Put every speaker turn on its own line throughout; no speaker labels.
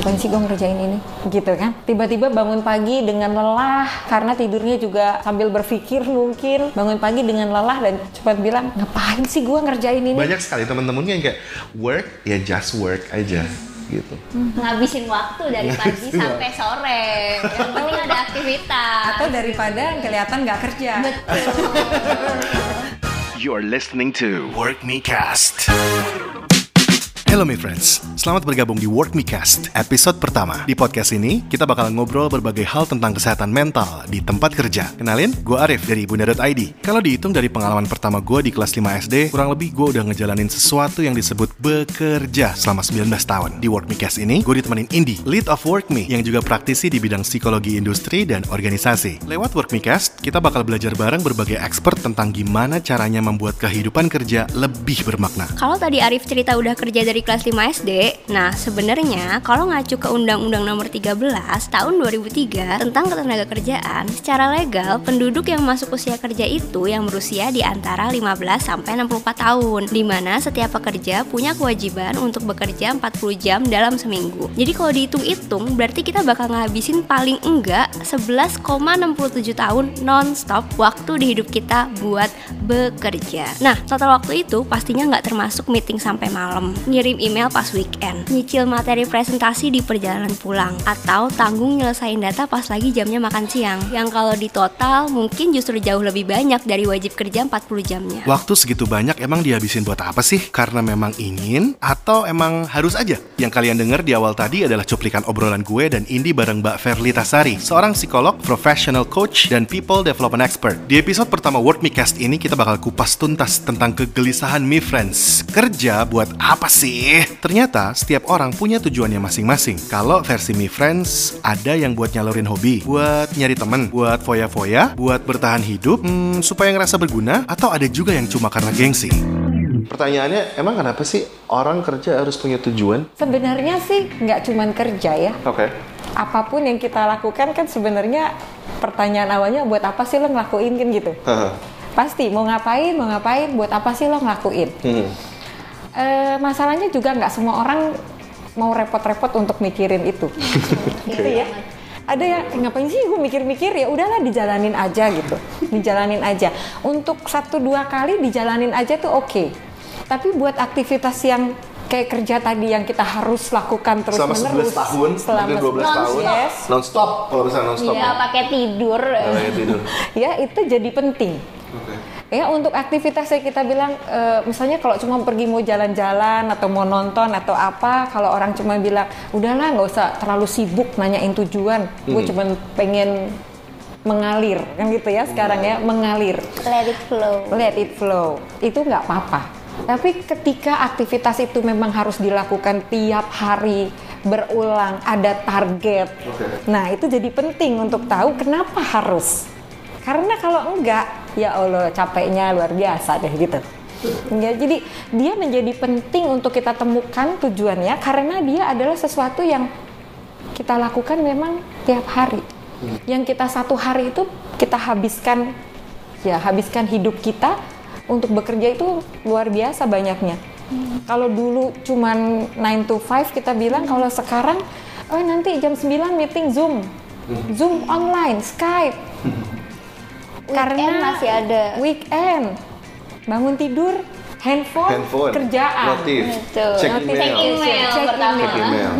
ngapain sih gue ngerjain ini? Gitu kan? Tiba-tiba bangun pagi dengan lelah karena tidurnya juga sambil berpikir mungkin. Bangun pagi dengan lelah dan cepat bilang ngapain sih gue ngerjain ini?
Banyak sekali teman-temannya yang kayak work ya just work aja gitu.
ngabisin waktu dari pagi sampai sore. Yang penting ada aktivitas.
Atau daripada kelihatan nggak kerja.
You're listening to Work Me Cast.
Hello my friends, selamat bergabung di Work Me Cast, episode pertama. Di podcast ini, kita bakal ngobrol berbagai hal tentang kesehatan mental di tempat kerja. Kenalin, gue Arif dari Bunda.id. Kalau dihitung dari pengalaman pertama gue di kelas 5 SD, kurang lebih gue udah ngejalanin sesuatu yang disebut bekerja selama 19 tahun. Di Work Me Cast ini, gue ditemenin Indi, lead of Work Me, yang juga praktisi di bidang psikologi industri dan organisasi. Lewat Work Me Cast, kita bakal belajar bareng berbagai expert tentang gimana caranya membuat kehidupan kerja lebih bermakna.
Kalau tadi Arif cerita udah kerja dari kelas 5 SD, nah sebenarnya kalau ngacu ke Undang-Undang Nomor 13 tahun 2003 tentang ketenaga kerjaan, secara legal penduduk yang masuk usia kerja itu yang berusia di antara 15 sampai 64 tahun, di mana setiap pekerja punya kewajiban untuk bekerja 40 jam dalam seminggu. Jadi kalau dihitung-hitung, berarti kita bakal ngabisin paling enggak 11,67 tahun non-stop waktu di hidup kita buat bekerja. Nah, total waktu itu pastinya nggak termasuk meeting sampai malam, ngirim email pas weekend, nyicil materi presentasi di perjalanan pulang, atau tanggung nyelesain data pas lagi jamnya makan siang. Yang kalau di total mungkin justru jauh lebih banyak dari wajib kerja 40 jamnya.
Waktu segitu banyak emang dihabisin buat apa sih? Karena memang ingin atau emang harus aja? Yang kalian dengar di awal tadi adalah cuplikan obrolan gue dan Indi bareng Mbak Verlita Sari, seorang psikolog, professional coach, dan people development expert. Di episode pertama Work Me Cast ini kita bakal kupas tuntas tentang kegelisahan me friends. Kerja buat apa sih? Ternyata setiap orang punya tujuannya masing-masing. Kalau versi me friends ada yang buat nyalurin hobi, buat nyari temen, buat foya-foya, buat bertahan hidup, hmm, supaya ngerasa berguna, atau ada juga yang cuma karena gengsi.
Pertanyaannya, emang kenapa sih orang kerja harus punya tujuan?
sebenarnya sih nggak cuman kerja ya
Oke.
apa pun yang kita lakukan kan sebenarnya pertanyaan awalnya buat apa sih lo ngelakuin kan gitu
Haha.
pasti mau ngapain mau ngapain buat apa sih lo ngelakuin
Hmm.
Eh, masalahnya juga nggak semua orang mau repot-repot untuk mikirin itu gitu ya ada yang "Eh, ngapain sih gue mikir-mikir ya udahlah dijalanin aja gitu dijalanin aja untuk satu dua kali dijalanin aja tuh oke tapi buat aktivitas yang kayak kerja tadi yang kita harus lakukan terus
Selama
menerus
11 tahun, mungkin 12 tahun.
yes,
Non-stop, kalau bisa non-stop.
Iya, pakai tidur.
Kayak tidur.
ya itu jadi penting. Ya untuk aktivitas yang kita bilang, eh, misalnya kalau cuma pergi mau jalan-jalan atau mau nonton atau apa, kalau orang cuma bilang, udahlah nggak usah terlalu sibuk nanyain tujuan, gue cuma pengen mengalir, kan gitu ya sekarang ya, mengalir,
Let it flow.
let it flow, itu nggak apa-apa. Tapi ketika aktivitas itu memang harus dilakukan tiap hari, berulang, ada target,
Oke.
nah itu jadi penting untuk tahu kenapa harus. Karena kalau enggak, ya Allah capeknya luar biasa deh gitu. Ya, jadi dia menjadi penting untuk kita temukan tujuannya karena dia adalah sesuatu yang kita lakukan memang tiap hari. Yang kita satu hari itu kita habiskan ya habiskan hidup kita untuk bekerja itu luar biasa banyaknya. Kalau dulu cuman 9 to 5 kita bilang kalau sekarang oh nanti jam 9 meeting Zoom. Zoom online, Skype.
Weekend masih ada.
Weekend. Bangun tidur, handphone,
Handphone.
kerjaan.
Notif.
Betul.
Cek
Cek
email.
email
Cek
pertama.
Cek email.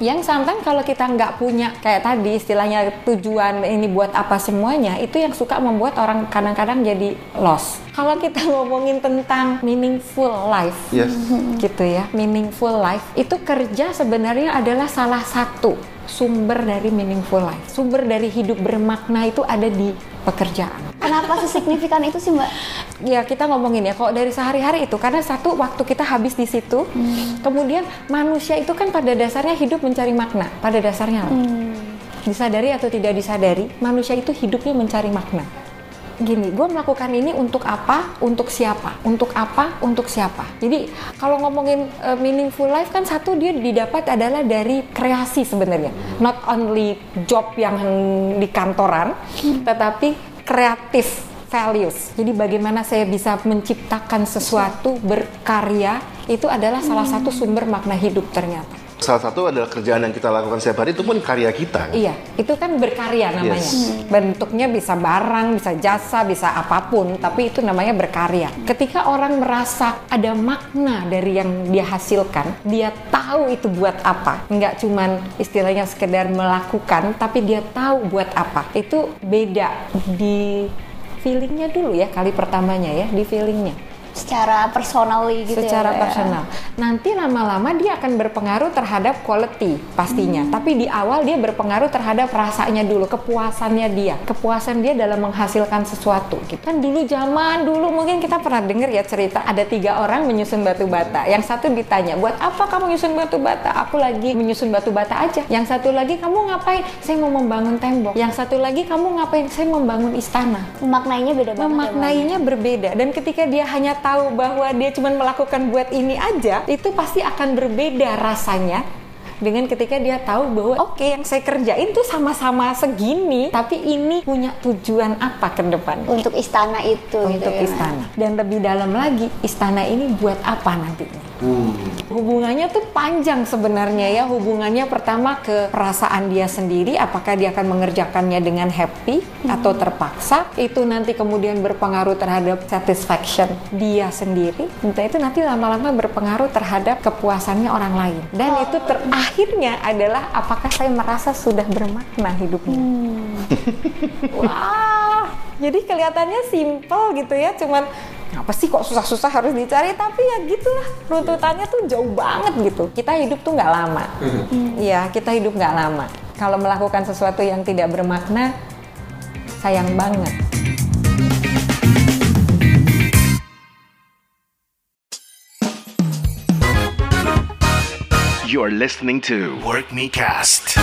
Yang sometimes kalau kita nggak punya kayak tadi istilahnya tujuan ini buat apa semuanya, itu yang suka membuat orang kadang-kadang jadi lost. Kalau kita ngomongin tentang meaningful life,
Yes.
gitu ya, meaningful life, itu kerja sebenarnya adalah salah satu sumber dari meaningful life. Sumber dari hidup bermakna itu ada di pekerjaan.
Kenapa sesignifikan itu sih Mbak?
Ya kita ngomongin ya, kalau dari sehari-hari itu karena satu waktu kita habis di situ, kemudian manusia itu kan pada dasarnya hidup mencari makna, pada dasarnya lah. disadari atau tidak disadari, manusia itu hidupnya mencari makna. Gini, gue melakukan ini untuk apa, untuk siapa, untuk apa, untuk siapa. Jadi kalau ngomongin uh, meaningful life kan satu dia didapat adalah dari kreasi sebenarnya, not only job yang di kantoran, tetapi kreatif values. Jadi bagaimana saya bisa menciptakan sesuatu berkarya itu adalah salah satu sumber makna hidup ternyata.
Salah satu adalah kerjaan yang kita lakukan setiap hari itu pun karya kita. kan?
Iya, itu kan berkarya namanya.
Yes.
Bentuknya bisa barang, bisa jasa, bisa apa pun, tapi itu namanya berkarya. Ketika orang merasa ada makna dari yang dia hasilkan, dia tahu itu buat apa. Nggak cuman istilahnya sekedar melakukan, tapi dia tahu buat apa. Itu beda di feelingnya dulu ya, kali pertamanya ya, di feelingnya
secara personally gitu
secara
ya, Mbak ya?
personal. Nanti lama-lama dia akan berpengaruh terhadap quality pastinya.
Hmm.
Tapi di awal dia berpengaruh terhadap rasanya dulu, kepuasannya dia, kepuasan dia dalam menghasilkan sesuatu. Gitu. Kan dulu zaman dulu mungkin kita pernah dengar ya cerita ada tiga orang menyusun batu bata. Yang satu ditanya, buat apa kamu menyusun batu bata? Aku lagi menyusun batu bata aja. Yang satu lagi kamu ngapain? Saya mau membangun tembok. Yang satu lagi kamu ngapain? Saya membangun istana
Memaknainya beda banget ya, Mbak?
memaknainya berbeda dan ketika dia hanya tahu bahwa dia cuma melakukan buat ini aja itu pasti akan berbeda rasanya dengan ketika dia tahu bahwa oke yang saya kerjain tuh sama-sama segini tapi ini punya tujuan apa ke depan?
Untuk istana itu gitu
untuk
ya, Mbak?
istana. Dan lebih dalam lagi istana ini buat apa nantinya hubungannya tuh panjang sebenarnya ya. Hubungannya pertama ke perasaan dia sendiri. Apakah dia akan mengerjakannya dengan happy atau terpaksa? Itu nanti kemudian berpengaruh terhadap satisfaction dia sendiri. Entah itu nanti lama-lama berpengaruh terhadap kepuasannya orang lain. Dan itu terakhirnya adalah apakah saya merasa sudah bermakna hidupnya? Wah jadi kelihatannya simple gitu ya. Cuman apa sih kok susah-susah harus dicari? Tapi ya gitulah runtutannya tuh jauh banget gitu. Kita hidup tuh nggak lama. Iya kita hidup nggak lama. Kalau melakukan sesuatu yang tidak bermakna sayang banget.
You're listening to Work Me Cast.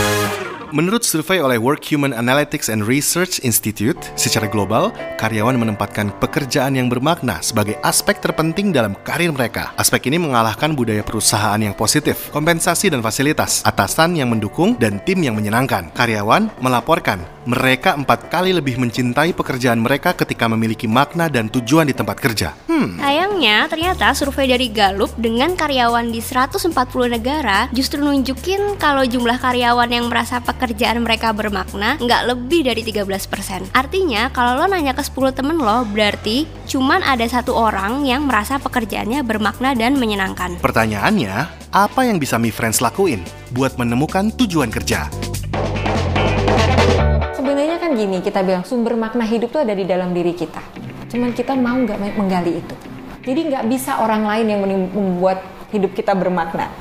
Menurut survei oleh Work Human Analytics and Research Institute, secara global, karyawan menempatkan pekerjaan yang bermakna sebagai aspek terpenting dalam karir mereka. Aspek ini mengalahkan budaya perusahaan yang positif, kompensasi dan fasilitas, atasan yang mendukung, dan tim yang menyenangkan. Karyawan melaporkan mereka empat kali lebih mencintai pekerjaan mereka ketika memiliki makna dan tujuan di tempat kerja. Hmm,
Sayangnya, ternyata survei dari Gallup dengan karyawan di 140 negara justru nunjukin kalau jumlah karyawan yang merasa pekerjaan mereka bermakna nggak lebih dari 13%. Artinya, kalau lo nanya ke 10 temen lo, berarti cuman ada satu orang yang merasa pekerjaannya bermakna dan menyenangkan.
Pertanyaannya, apa yang bisa Mi Friends lakuin buat menemukan tujuan kerja?
sebenarnya kan gini kita bilang sumber makna hidup tuh ada di dalam diri kita cuman kita mau nggak menggali itu jadi nggak bisa orang lain yang membuat hidup kita bermakna.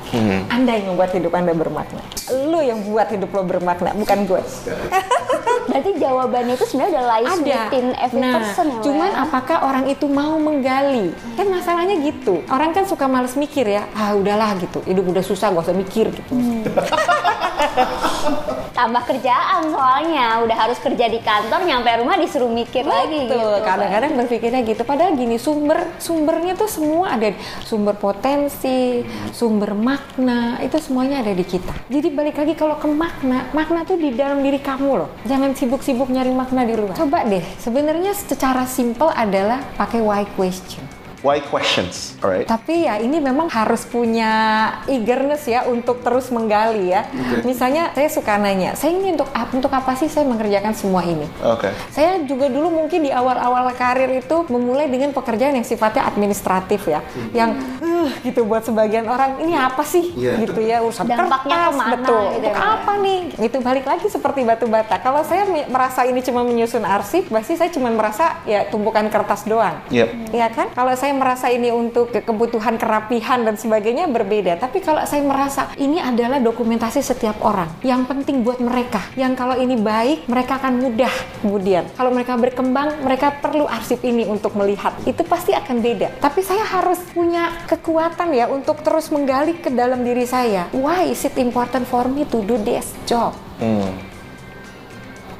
Anda yang membuat hidup anda bermakna. Lu yang buat hidup lo bermakna bukan gue
Berarti jawabannya itu sebenarnya udah lies
ada.
within every
nah,
person ya,
cuman
ya?
apakah orang itu mau menggali? Kan masalahnya gitu. Orang kan suka males mikir ya. Ah udahlah gitu. Hidup udah susah, gak usah mikir gitu.
Hmm. tambah kerjaan soalnya udah harus kerja di kantor nyampe rumah disuruh mikir lagi gitu
Betul. Kadang-kadang berpikirnya gitu. Padahal gini sumber sumbernya tuh semua ada. Sumber potensi, sumber makna itu semuanya ada di kita. Jadi balik lagi kalau ke makna, makna tuh di dalam diri kamu loh. Jangan sibuk-sibuk nyari makna di luar. Coba deh. Sebenarnya secara simple adalah pakai why question.
Why questions, alright?
Tapi ya ini memang harus punya eagerness ya untuk terus menggali ya. Misalnya saya suka nanya, saya ini untuk ap- untuk apa sih saya mengerjakan semua ini?
Oke.
Saya juga dulu mungkin di awal-awal karir itu memulai dengan pekerjaan yang sifatnya administratif ya, yang "Uh," gitu buat sebagian orang ini apa sih
Iya.
gitu ya urusan
Dampaknya
kertas
ke mana
betul
gitu
untuk
ya,
apa nih? Itu balik lagi seperti batu bata. Kalau saya merasa ini cuma menyusun arsip, pasti saya cuma merasa ya tumpukan kertas doang.
Yep.
Iya kan? Kalau saya merasa ini untuk ke- kebutuhan kerapihan dan sebagainya berbeda. Tapi kalau saya merasa ini adalah dokumentasi setiap orang yang penting buat mereka. Yang kalau ini baik, mereka akan mudah kemudian. Kalau mereka berkembang, mereka perlu arsip ini untuk melihat. Itu pasti akan beda. Tapi saya harus punya kekuatan ya untuk terus menggali ke dalam diri saya. Why is it important for me to do this job?
Hmm.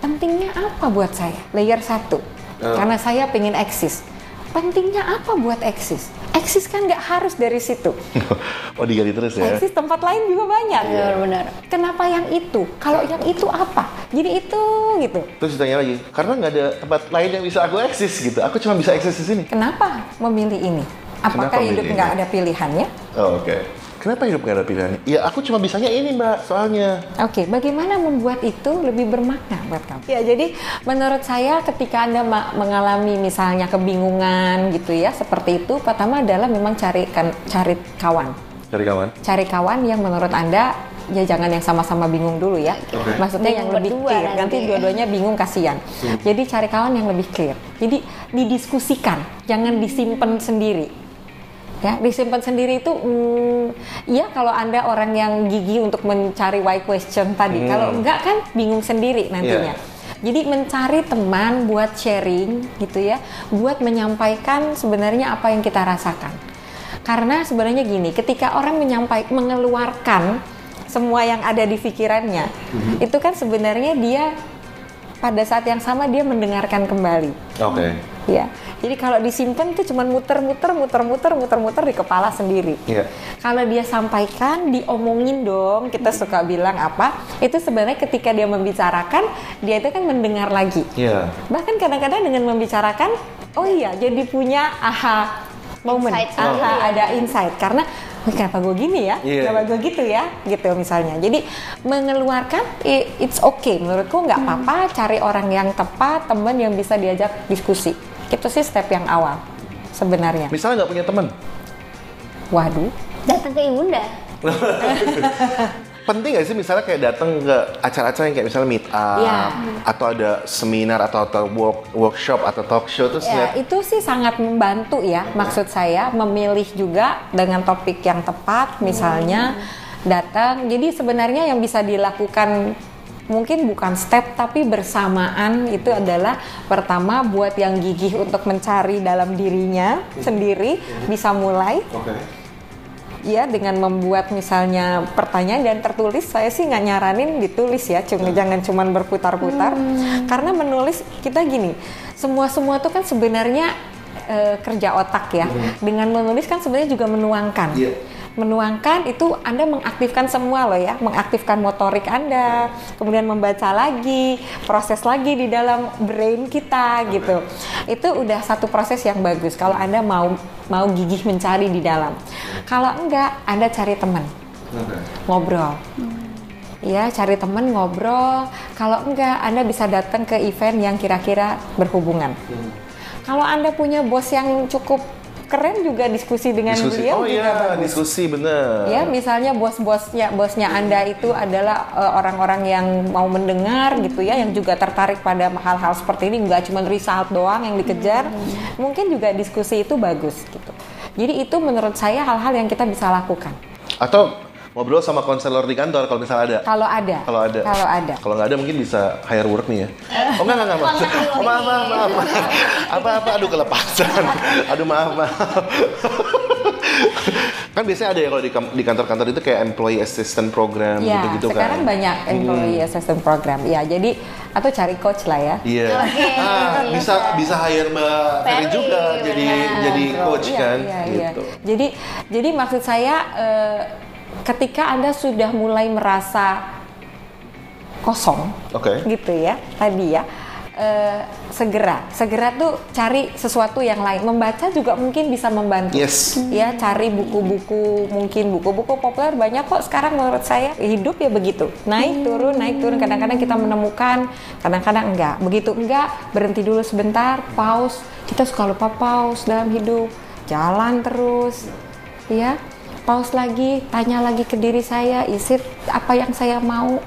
Pentingnya apa buat saya? Layer satu. Karena saya pengen eksis. Pentingnya apa buat eksis? Eksis kan nggak harus dari situ.
oh digali terus ya?
Eksis tempat lain juga banyak.
benar-benar
Kenapa yang itu? Kalau yang itu apa? Jadi itu gitu.
Terus ditanya lagi, karena nggak ada tempat lain yang bisa aku eksis gitu. Aku cuma bisa eksis di sini.
Kenapa memilih ini? Apakah
Kenapa
hidup nggak ada pilihannya?
Oh, oke. Kenapa hidup gak ada pilihannya? Ya aku cuma bisanya ini mbak, soalnya.
Oke, bagaimana membuat itu lebih bermakna buat kamu? Ya, jadi menurut saya ketika Anda mengalami misalnya kebingungan gitu ya, seperti itu, pertama adalah memang cari kan cari kawan.
Cari kawan.
Cari kawan yang menurut Anda ya jangan yang sama-sama bingung dulu ya.
Oke.
Maksudnya yang
Bingung
lebih
berdua
clear.
nanti.
Nanti dua-duanya bingung kasihan. Jadi cari kawan yang lebih clear. Jadi didiskusikan, jangan disimpan sendiri. Ya, disimpan sendiri itu hmm, ya kalau Anda orang yang gigi untuk mencari why question tadi. Kalau enggak kan bingung sendiri nantinya. Jadi mencari teman buat sharing gitu ya, buat menyampaikan sebenarnya apa yang kita rasakan. Karena sebenarnya gini, ketika orang menyampaikan mengeluarkan semua yang ada di pikirannya, itu kan sebenarnya dia pada saat yang sama dia mendengarkan kembali.
Oke.
Ya. Jadi kalau disimpan itu cuma muter-muter, muter-muter, muter-muter di kepala sendiri.
Iya.
Kalau dia sampaikan, diomongin dong, kita suka bilang apa? Itu sebenarnya ketika dia membicarakan, dia itu kan mendengar lagi.
Iya.
Bahkan kadang-kadang dengan membicarakan, oh iya, jadi punya aha moment,
Insight
aha
ya.
ada insight karena "Wih, kenapa gue gini ya,
Iya.
kenapa gue gitu ya, gitu misalnya. Jadi mengeluarkan it's okay menurutku nggak apa-apa, cari orang yang tepat, teman yang bisa diajak diskusi. Itu sih step yang awal sebenarnya.
Misalnya nggak punya teman,
Waduh,
Datang ke ibunda.
penting nggak sih misalnya kayak datang ke acara-acara yang kayak misalnya meet up
Iya.
atau ada seminar atau atau work- workshop atau talk show terus
Ya, itu sih sangat membantu ya. Maksud saya memilih juga dengan topik yang tepat, misalnya datang. Jadi sebenarnya yang bisa dilakukan mungkin bukan step tapi bersamaan itu adalah pertama buat yang gigih untuk mencari dalam dirinya sendiri bisa mulai.
Oke.
ya dengan membuat misalnya pertanyaan dan tertulis saya sih nggak nyaranin ditulis ya cuma jangan cuman berputar-putar. Karena menulis kita gini semua semua tuh kan sebenarnya eh, kerja otak ya. Dengan menulis kan sebenarnya juga menuangkan.
Iya.
Menuangkan itu anda mengaktifkan semua loh ya. Mengaktifkan motorik anda kemudian membaca lagi proses lagi di dalam brain kita gitu. Itu udah satu proses yang bagus kalau anda mau mau gigih mencari di dalam. Kalau enggak anda cari teman. Ngobrol. Ya cari teman ngobrol. Kalau enggak anda bisa datang ke event yang kira-kira berhubungan. Kalau anda punya bos yang cukup keren juga diskusi dengan
Diskusi.
beliau
Oh
juga
iya,
bagus.
diskusi bener.
ya misalnya bos-bosnya bosnya anda itu adalah eh, orang-orang yang mau mendengar gitu ya yang juga tertarik pada hal-hal seperti ini nggak cuma result doang yang dikejar. Mungkin juga diskusi itu bagus gitu. Jadi itu menurut saya hal-hal yang kita bisa lakukan.
Atau ngobrol sama konselor di kantor kalau misalnya ada.
kalau ada
Kalau ada.
kalau ada
Kalau nggak ada mungkin bisa hire work nih ya. Oh enggak enggak enggak. maaf. Oh, maaf maaf maaf. Apa apa aduh kelepasan. Aduh maaf maaf. kan biasanya ada ya kalau di, kantor-kantor itu kayak employee assistant program
Ya,
gitu-gitu kan.
sekarang banyak employee assistance program. Ya, jadi atau cari coach lah ya.
Iya.
Oke,
Ah,
iya.
bisa bisa hire Mbak Ferry
Ferry,
juga jadi jadi coach
Iya,
kan
iya, iya.
gitu.
Jadi jadi maksud saya eh, ketika Anda sudah mulai merasa kosong
Oke.
gitu ya tadi ya eh, segera segera tuh cari sesuatu yang lain. Membaca juga mungkin bisa membantu
Yes.
ya cari buku-buku mungkin buku-buku populer banyak kok sekarang menurut saya. Hidup ya begitu. Naik turun naik turun. Kadang-kadang kita menemukan kadang-kadang enggak. Begitu enggak berhenti dulu sebentar pause. Kita suka lupa pause dalam hidup. Jalan terus ya pause lagi tanya lagi ke diri saya isi apa yang saya mau?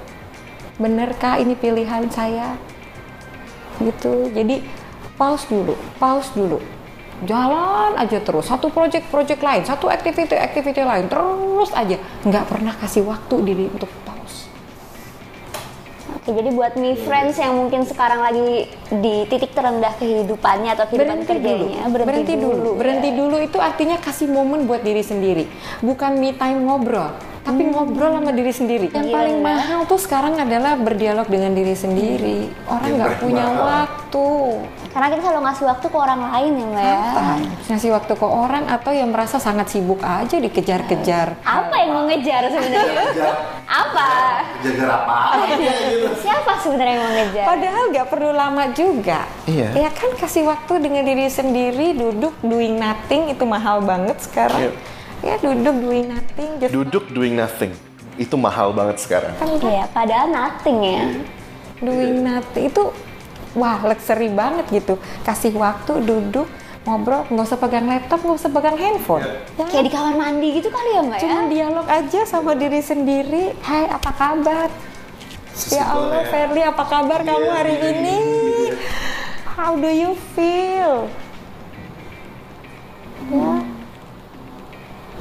Benerkah ini pilihan saya? Gitu. Jadi pause dulu pause dulu. Jalan aja terus. Satu project-project lain satu activity-activity lain terus aja. Nggak pernah kasih waktu diri untuk
jadi buat me friends yang mungkin sekarang lagi di titik terendah kehidupannya atau kehidupan
berhenti dulu.
kerjanya,
berhenti, dulu,
ya.
berhenti dulu itu artinya kasih momen buat diri sendiri. Bukan me time ngobrol tapi ngobrol sama diri sendiri yang
Gila.
paling mahal tuh sekarang adalah berdialog dengan diri sendiri orang nggak punya waktu
Karena kita selalu ngasih waktu ke orang lain ya mbak ya.
apa ngasih waktu ke orang atau yang merasa sangat sibuk aja dikejar-kejar
Apa yang mau ngejar sebenarnya? apa?
Jaga apa?
Siapa sebenarnya yang mau ngejar?
Padahal nggak perlu lama juga.
Iya.
Ya kan kasih waktu dengan diri sendiri, duduk doing nothing itu mahal banget sekarang.
Iya.
Ya duduk doing nothing just
Duduk doing nothing. Itu mahal banget sekarang.
Iya, padahal nothing ya.
doing nothing. Itu wah luxury banget gitu. Kasih waktu duduk ngobrol nggak usah pegang laptop nggak usah pegang handphone. Ya,
Kayak di kamar mandi gitu kali ya, Mbak ya?
cuma dialog aja sama diri sendiri. Hai apa kabar? Ya Allah Ferli apa kabar kamu hari ini? How do you feel? Ya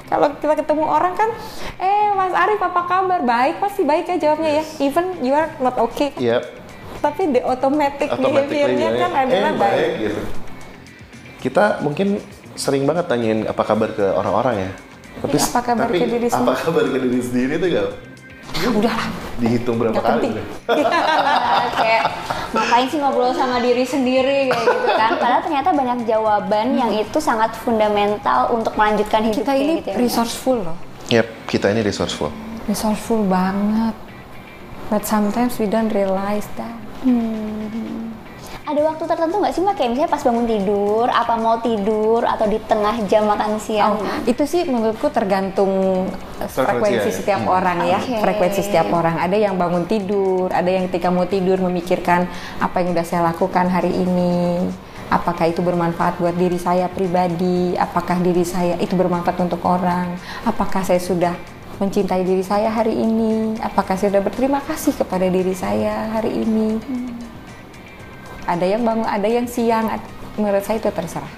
kalau kita ketemu orang kan eh Mas Arif apa kabar baik pasti baik ya jawabnya ya even you are not okay
Iya.
tapi the automatic behavior-nya
ya.
kan adalah
eh,
baik.
gitu. Kita mungkin sering banget tanyain apa kabar ke orang-orang ya. Tapi,
Iya, apa kabar
tapi
ke diri
apa
sendiri?
kabar ke diri sendiri itu gak
Ya udahlah,
dihitung berapa
nggak
kali?
kayak ngapain sih ngobrol sama diri sendiri kayak gitu kan padahal ternyata banyak jawaban yang itu sangat fundamental untuk melanjutkan hidup
Kita ini
gitu ya,
resourceful loh,
Yep, kita ini resourceful.
resourceful banget. But sometimes we don't realize that.
Ada waktu tertentu nggak sih mbak kayak misalnya pas bangun tidur apa mau tidur atau di tengah jam makan siang
Oh, itu sih menurutku tergantung
Frekuensi
frekuensi
ya.
setiap
Hmm.
orang ya.
Oke.
Frekuensi setiap orang. Ada yang bangun tidur, ada yang ketika mau tidur memikirkan apa yang udah saya lakukan hari ini. Apakah itu bermanfaat buat diri saya pribadi? Apakah diri saya itu bermanfaat untuk orang? Apakah saya sudah mencintai diri saya hari ini? Apakah saya sudah berterima kasih kepada diri saya hari ini? Ada yang bangun, ada yang siang. Menurut saya itu terserah.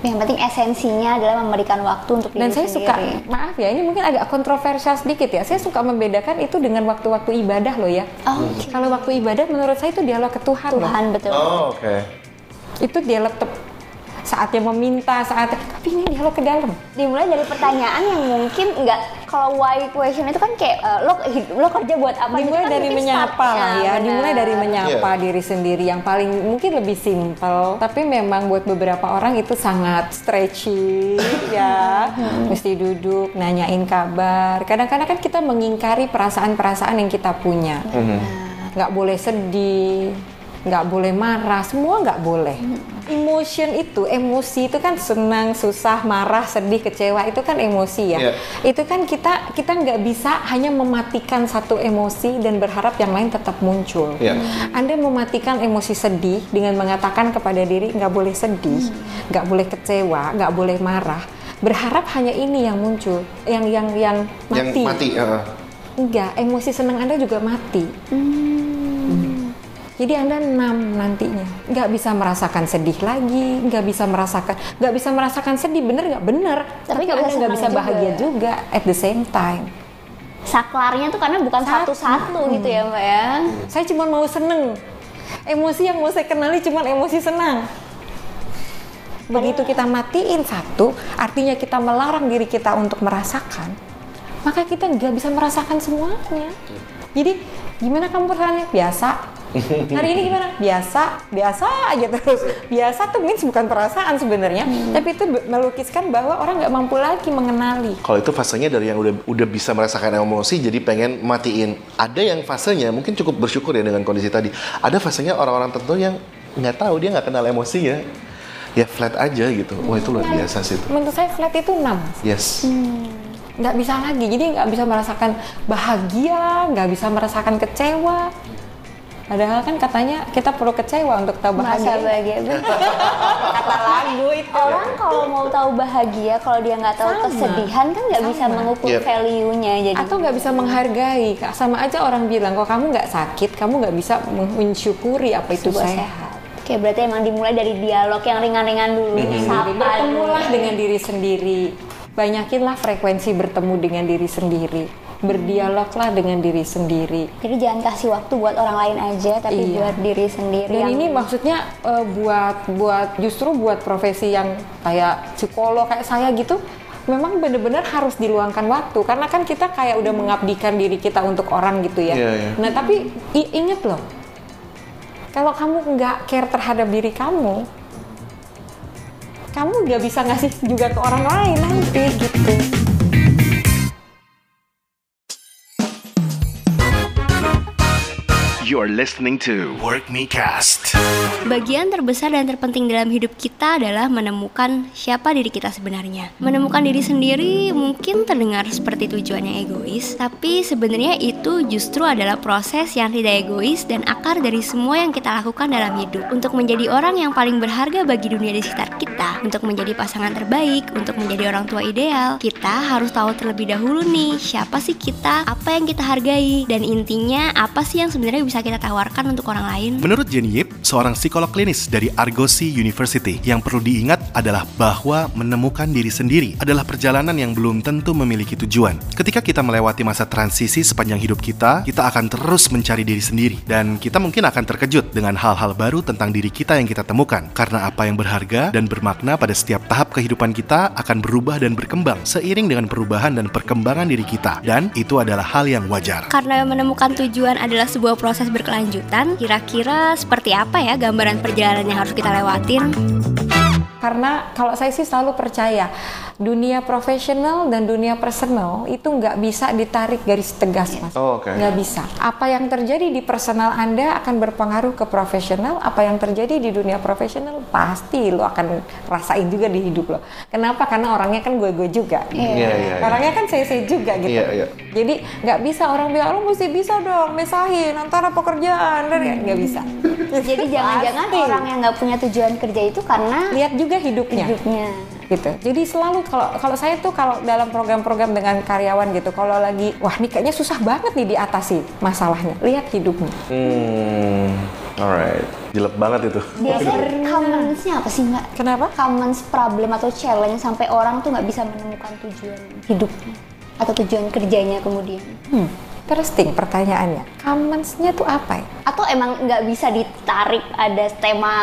yang penting esensinya adalah memberikan waktu untuk
Dan
diri
saya suka,
sendiri.
maaf ya, ini mungkin agak kontroversial sedikit ya. Saya suka membedakan itu dengan waktu-waktu ibadah loh ya.
Oh, oke.
Kalau waktu ibadah menurut saya itu dialog ke Tuhan, loh.
Tuhan betul
Oh, oke.
Itu dialog saatnya meminta, saat tapi ini dialog ke dalam.
dimulai dari pertanyaan yang mungkin nggak kalau why question itu kan kayak eh, lo hid- lo kerja buat apa gitu
Dimulai
kan
dari menyapa lah ya,
benar.
dimulai dari menyapa
Iya.
diri sendiri yang paling mungkin lebih simpel, tapi memang buat beberapa orang itu sangat stretchy ya. Mesti duduk nanyain kabar. Kadang-kadang kan kita mengingkari perasaan-perasaan yang kita punya. Nggak boleh sedih, nggak boleh marah, semua nggak boleh. Emotion itu, emosi itu kan senang, susah, marah, sedih, kecewa itu kan emosi ya.
Iya.
Itu kan kita kita nggak bisa hanya mematikan satu emosi dan berharap yang lain tetap muncul.
Iya.
Anda mematikan emosi sedih dengan mengatakan kepada diri nggak boleh sedih, nggak boleh kecewa, nggak boleh marah. Berharap hanya ini yang muncul, yang yang yang
Yang
mati.
mati. heeh.
Enggak, emosi senang Anda juga mati. Hmm. Jadi Anda enam nantinya, nggak bisa merasakan sedih lagi, nggak bisa merasakan, nggak bisa merasakan sedih, bener nggak bener.
Tapi nggak
Anda
bisa
nggak bisa bahagia
juga.
juga at the same time.
saklarnya tuh karena bukan
Satu.
satu-satu gitu ya mbak ya
Saya cuma mau seneng. Emosi yang mau saya kenali cuma emosi senang. Begitu kita matiin satu, artinya kita melarang diri kita untuk merasakan, maka kita nggak bisa merasakan semuanya. Jadi gimana kamu perasaannya? Biasa. Hari ini gimana? Biasa, biasa aja terus. Biasa tuh means bukan perasaan sebenarnya, tapi itu melukiskan bahwa orang nggak mampu lagi mengenali.
Kalau itu fasenya dari yang udah udah bisa merasakan emosi jadi pengen matiin. Ada yang fasenya mungkin cukup bersyukur ya dengan kondisi tadi. Ada fasenya orang-orang tertentu yang nggak tahu dia nggak kenal emosi ya. Ya flat aja gitu. Wah itu luar biasa sih itu.
Menurut saya flat itu 6.
Yes.
nggak bisa lagi jadi nggak bisa merasakan bahagia nggak bisa merasakan kecewa padahal kan katanya kita perlu kecewa untuk tahu bahagia.
bahagia
kata lagu itu.
Orang kalau mau tahu bahagia kalau dia nggak tahu
Sama.
kesedihan kan nggak bisa mengukur
Yep.
value-nya jadi
atau nggak bisa menghargai. Sama aja orang bilang kalau kamu nggak sakit? Kamu nggak bisa men- mensyukuri apa itu
sebuah
sehat.
sehat. Oke, berarti emang dimulai dari dialog yang ringan-ringan dulu, sapa
bertemulah
dulu.
dengan diri sendiri. Banyakinlah frekuensi bertemu dengan diri sendiri berdialoglah dengan diri sendiri
Jadi jangan kasih waktu buat orang lain aja, tapi
Iya.
buat diri sendiri.
Dan
yang-
ini maksudnya eh, buat buat justru buat profesi yang kayak psikolog kayak saya gitu memang benar-benar harus diluangkan waktu karena kan kita kayak udah mengabdikan diri kita untuk orang gitu ya.
Iya, iya.
Nah tapi inget loh, kalau kamu nggak care terhadap diri kamu, kamu nggak bisa ngasih juga ke orang lain nanti gitu.
You're listening to Work Me Cast.
Bagian terbesar dan terpenting dalam hidup kita adalah menemukan siapa diri kita sebenarnya. Menemukan diri sendiri mungkin terdengar seperti tujuan yang egois, tapi sebenarnya itu justru adalah proses yang tidak egois dan akar dari semua yang kita lakukan dalam hidup. Untuk menjadi orang yang paling berharga bagi dunia di sekitar kita, untuk menjadi pasangan terbaik, untuk menjadi orang tua ideal, kita harus tahu terlebih dahulu nih siapa sih kita, apa yang kita hargai, dan intinya apa sih yang sebenarnya bisa kita tawarkan untuk orang lain.
Menurut Jenny Yip, seorang psikolog klinis dari Argosy University, yang perlu diingat adalah bahwa menemukan diri sendiri adalah perjalanan yang belum tentu memiliki tujuan. Ketika kita melewati masa transisi sepanjang hidup kita, kita akan terus mencari diri sendiri dan kita mungkin akan terkejut dengan hal-hal baru tentang diri kita yang kita temukan. Karena apa yang berharga dan bermakna pada setiap tahap kehidupan kita akan berubah dan berkembang seiring dengan perubahan dan perkembangan diri kita dan itu adalah hal yang wajar.
Karena menemukan tujuan adalah sebuah proses berkelanjutan, kira-kira seperti apa ya gambaran perjalanan yang harus kita lewatin?
Karena kalau saya sih selalu percaya dunia profesional dan dunia personal itu nggak bisa ditarik garis tegas mas.
Oh, oke.
Nggak bisa. Apa yang terjadi di personal anda akan berpengaruh ke profesional. Apa yang terjadi di dunia profesional pasti lo akan rasain juga di hidup lo. Kenapa? Karena orangnya kan gue-gue juga.
Iya, iya, iya.
Orangnya kan saya-saya juga gitu.
Iya, iya.
Jadi nggak bisa orang bilang lo mesti bisa dong misahin antara pekerjaan dan nggak bisa.
Jadi jangan-jangan orang yang nggak punya tujuan kerja itu karena
Lihat juga hidupnya.
hidupnya.
gitu. Jadi selalu kalau kalau saya tuh kalau dalam program-program dengan karyawan gitu, kalau lagi wah ini kayaknya susah banget nih diatasi masalahnya. Lihat hidupnya.
Hmm, alright. Jelek banget itu.
Biasanya commonsnya apa sih mbak?
Kenapa?
Commons problem atau challenge sampai orang tuh nggak bisa menemukan tujuan hidupnya atau tujuan kerjanya kemudian.
Hmm, interesting pertanyaannya. Commons-nya tuh apa ya?
Atau emang nggak bisa ditarik ada tema